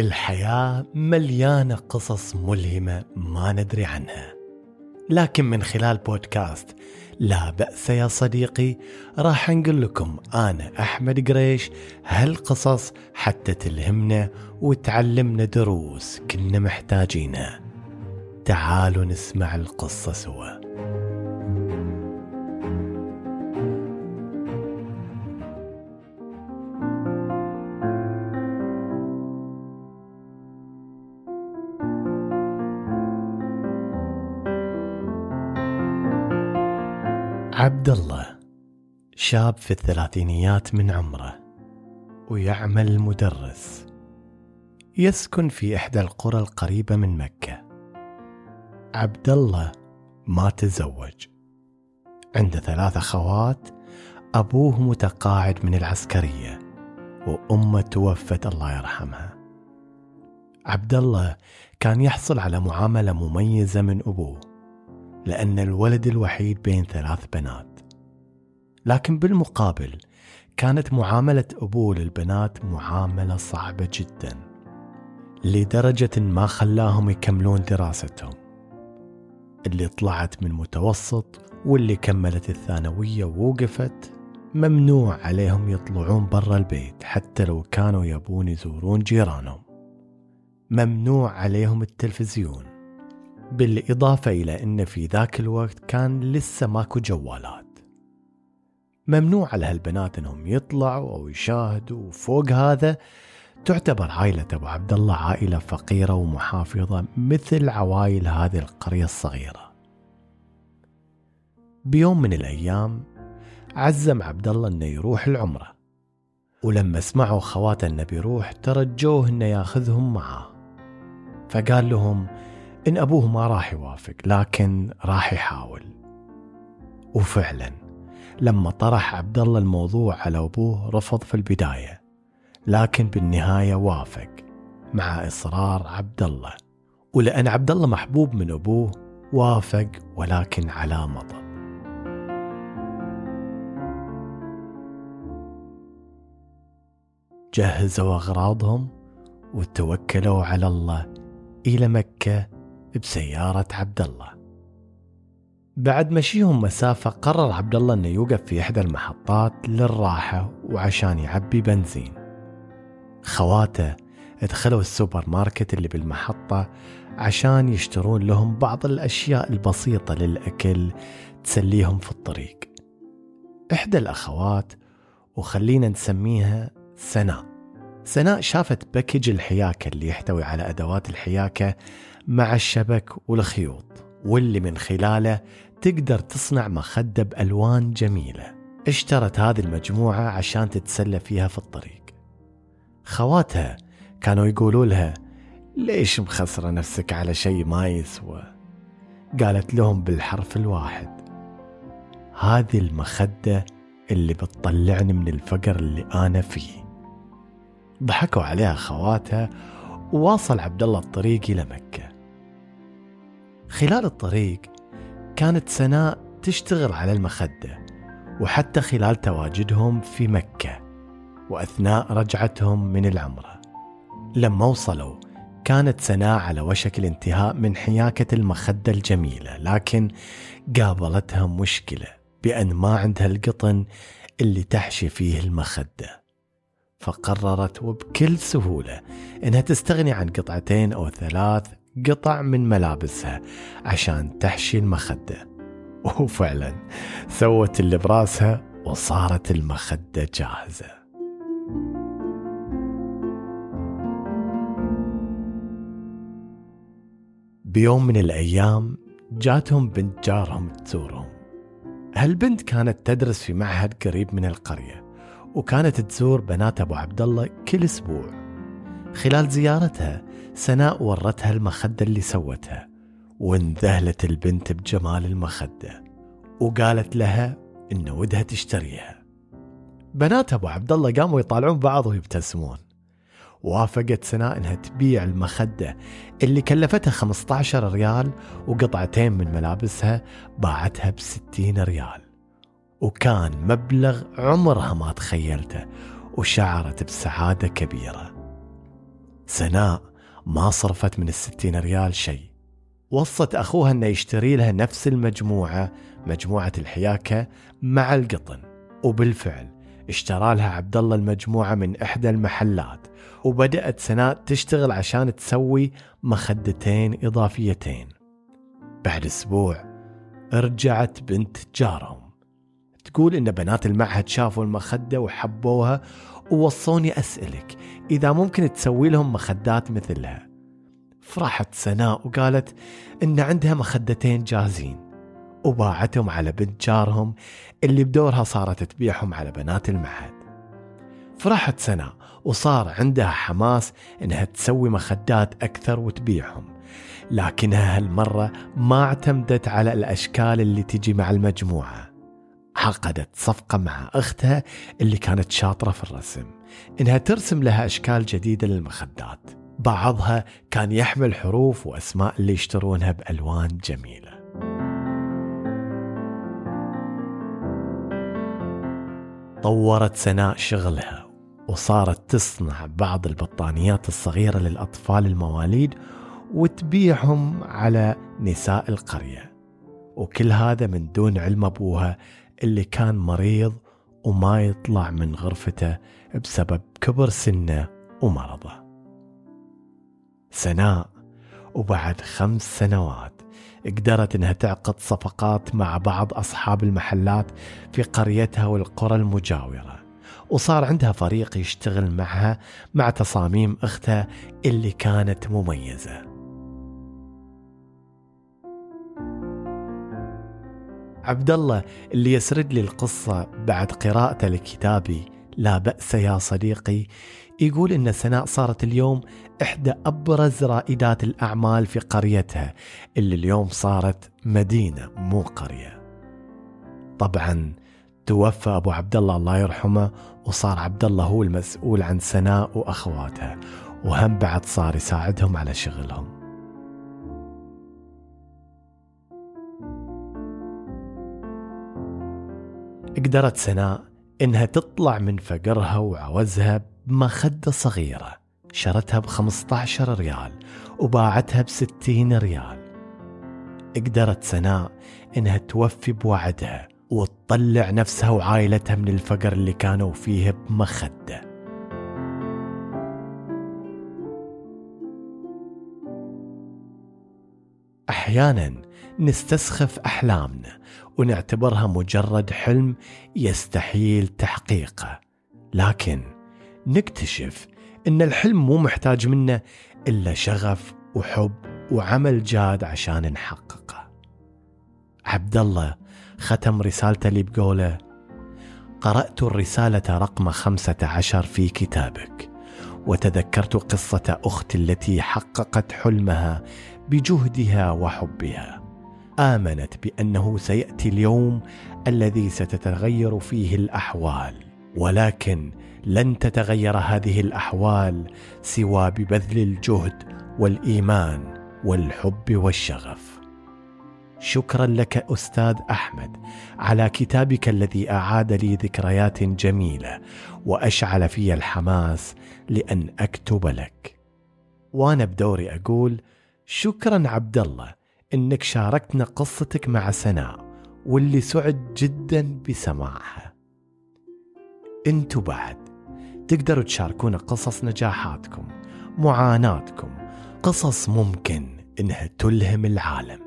الحياة مليانة قصص ملهمة ما ندري عنها. لكن من خلال بودكاست لا بأس يا صديقي راح نقول لكم أنا أحمد قريش هالقصص حتى تلهمنا وتعلمنا دروس كنا محتاجينها. تعالوا نسمع القصة سوا. عبد الله شاب في الثلاثينيات من عمره ويعمل مدرس. يسكن في إحدى القرى القريبة من مكة. عبد الله ما تزوج. عنده ثلاث أخوات أبوه متقاعد من العسكرية وأمه توفت الله يرحمها. عبد الله كان يحصل على معاملة مميزة من أبوه. لأن الولد الوحيد بين ثلاث بنات. لكن بالمقابل كانت معاملة أبوه للبنات معاملة صعبة جدا لدرجة ما خلاهم يكملون دراستهم. اللي طلعت من متوسط واللي كملت الثانوية ووقفت ممنوع عليهم يطلعون برا البيت حتى لو كانوا يبون يزورون جيرانهم. ممنوع عليهم التلفزيون. بالإضافة إلى أن في ذاك الوقت كان لسه ماكو جوالات. ممنوع على هالبنات أنهم يطلعوا أو يشاهدوا. وفوق هذا تعتبر عائلة أبو عبد الله عائلة فقيرة ومحافظة مثل عوائل هذه القرية الصغيرة. بيوم من الأيام عزم عبد الله أنه يروح العمرة. ولما سمعوا خواته أنه بيروح ترجوه أنه ياخذهم معاه. فقال لهم إن أبوه ما راح يوافق لكن راح يحاول. وفعلا لما طرح عبد الله الموضوع على أبوه رفض في البداية لكن بالنهاية وافق مع إصرار عبد الله ولأن عبد الله محبوب من أبوه وافق ولكن على مضض. جهزوا أغراضهم وتوكلوا على الله إلى مكة بسيارة عبد الله. بعد مشيهم مسافة قرر عبد الله إنه يوقف في إحدى المحطات للراحة وعشان يعبي بنزين. خواته دخلوا السوبر ماركت اللي بالمحطة عشان يشترون لهم بعض الأشياء البسيطة للأكل تسليهم في الطريق. إحدى الأخوات وخلينا نسميها سناء. سناء شافت باكج الحياكة اللي يحتوي على أدوات الحياكة مع الشبك والخيوط واللي من خلاله تقدر تصنع مخدة بألوان جميلة. اشترت هذه المجموعة عشان تتسلى فيها في الطريق. خواتها كانوا يقولوا لها ليش مخسرة نفسك على شيء ما يسوى قالت لهم بالحرف الواحد. هذه المخدة اللي بتطلعني من الفقر اللي أنا فيه. ضحكوا عليها خواتها وواصل عبد الله الطريق إلى مكة. خلال الطريق كانت سناء تشتغل على المخدة وحتى خلال تواجدهم في مكة وأثناء رجعتهم من العمرة. لما وصلوا كانت سناء على وشك الانتهاء من حياكة المخدة الجميلة لكن قابلتها مشكلة بأن ما عندها القطن اللي تحشي فيه المخدة. فقررت وبكل سهولة إنها تستغني عن قطعتين أو ثلاث قطع من ملابسها عشان تحشي المخدة. وفعلا سوت اللي براسها وصارت المخدة جاهزة. بيوم من الأيام جاتهم بنت جارهم تزورهم. هالبنت كانت تدرس في معهد قريب من القرية وكانت تزور بنات أبو عبد الله كل أسبوع. خلال زيارتها سناء ورتها المخدة اللي سوتها وانذهلت البنت بجمال المخدة وقالت لها إن ودها تشتريها. بنات أبو عبد الله قاموا يطالعون بعض ويبتسمون وافقت سناء إنها تبيع المخدة اللي كلفتها 15 ريال وقطعتين من ملابسها باعتها ب 60 ريال. وكان مبلغ عمرها ما تخيلته وشعرت بسعادة كبيرة. سناء ما صرفت من الستين ريال شيء. وصت أخوها أنه يشتري لها نفس المجموعة مجموعة الحياكة مع القطن. وبالفعل اشترى لها عبد الله المجموعة من إحدى المحلات. وبدأت سناء تشتغل عشان تسوي مخدتين إضافيتين. بعد أسبوع رجعت بنت جارهم. تقول إن بنات المعهد شافوا المخدة وحبوها ووصوني أسألك إذا ممكن تسوي لهم مخدات مثلها؟ فرحت سناء وقالت إن عندها مخدتين جاهزين. وباعتهم على بنت جارهم اللي بدورها صارت تبيعهم على بنات المعهد. فرحت سناء وصار عندها حماس إنها تسوي مخدات أكثر وتبيعهم. لكنها هالمرة ما اعتمدت على الأشكال اللي تجي مع المجموعة. عقدت صفقة مع أختها اللي كانت شاطرة في الرسم إنها ترسم لها أشكال جديدة للمخدات. بعضها كان يحمل حروف وأسماء اللي يشترونها بألوان جميلة. طورت سناء شغلها وصارت تصنع بعض البطانيات الصغيرة للأطفال المواليد وتبيعهم على نساء القرية. وكل هذا من دون علم أبوها اللي كان مريض وما يطلع من غرفته بسبب كبر سنه ومرضه. سناء وبعد خمس سنوات قدرت إنها تعقد صفقات مع بعض أصحاب المحلات في قريتها والقرى المجاورة وصار عندها فريق يشتغل معها مع تصاميم أختها اللي كانت مميزة. عبد الله اللي يسرد لي القصة بعد قراءته لكتابي لا بأس يا صديقي يقول إن سناء صارت اليوم إحدى أبرز رائدات الأعمال في قريتها اللي اليوم صارت مدينة مو قرية. طبعا توفى أبو عبد الله الله يرحمه وصار عبد الله هو المسؤول عن سناء وأخواتها وهم بعد صار يساعدهم على شغلهم. قدرت سناء إنها تطلع من فقرها وعوزها بمخدة صغيرة. شرتها ب 15 ريال وباعتها ب 60 ريال. قدرت سناء إنها توفي بوعدها وتطلع نفسها وعائلتها من الفقر اللي كانوا فيه بمخدة. أحيانا نستسخف أحلامنا ونعتبرها مجرد حلم يستحيل تحقيقه. لكن نكتشف إن الحلم مو محتاج منا إلا شغف وحب وعمل جاد عشان نحققه. عبد الله ختم رسالته لي بقوله قرأت الرسالة رقم خمسة عشر في كتابك وتذكرت قصة أختي التي حققت حلمها بجهدها وحبها. آمنت بأنه سيأتي اليوم الذي ستتغير فيه الأحوال ولكن لن تتغير هذه الأحوال سوى ببذل الجهد والإيمان والحب والشغف. شكرا لك أستاذ أحمد على كتابك الذي أعاد لي ذكريات جميلة وأشعل في الحماس لأن أكتب لك. وأنا بدوري أقول شكرا عبد الله إنك شاركتنا قصتك مع سناء واللي سعد جدا بسماعها أنتوا بعد تقدروا تشاركونا قصص نجاحاتكم معاناتكم قصص ممكن إنها تلهم العالم.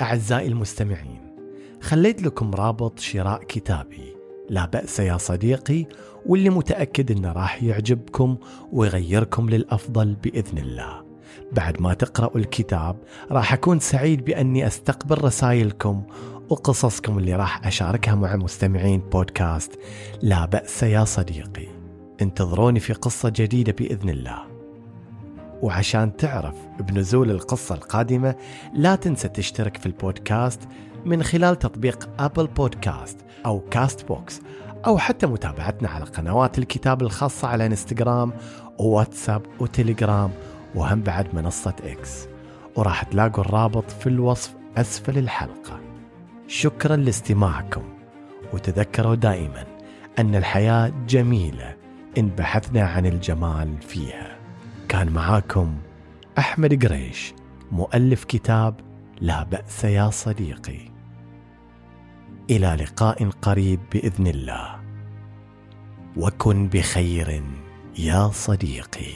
أعزائي المستمعين خليت لكم رابط شراء كتابي لا بأس يا صديقي واللي متأكد إنه راح يعجبكم ويغيركم للأفضل بإذن الله. بعد ما تقرأوا الكتاب راح أكون سعيد بأني أستقبل رسائلكم وقصصكم اللي راح أشاركها مع مستمعين بودكاست. لا بأس يا صديقي. انتظروني في قصة جديدة بإذن الله. وعشان تعرف بنزول القصة القادمة لا تنسى تشترك في البودكاست من خلال تطبيق Apple Podcast أو Castbox أو حتى متابعتنا على قنوات الكتاب الخاصة على إنستغرام وواتساب وتليجرام وهم بعد منصة إكس وراح تلاقوا الرابط في الوصف أسفل الحلقة. شكرا لاستماعكم وتذكروا دائما أن الحياة جميلة إن بحثنا عن الجمال فيها. كان معاكم أحمد قريش مؤلف كتاب لا بأس يا صديقي. إلى لقاء قريب بإذن الله. وكن بخير يا صديقي.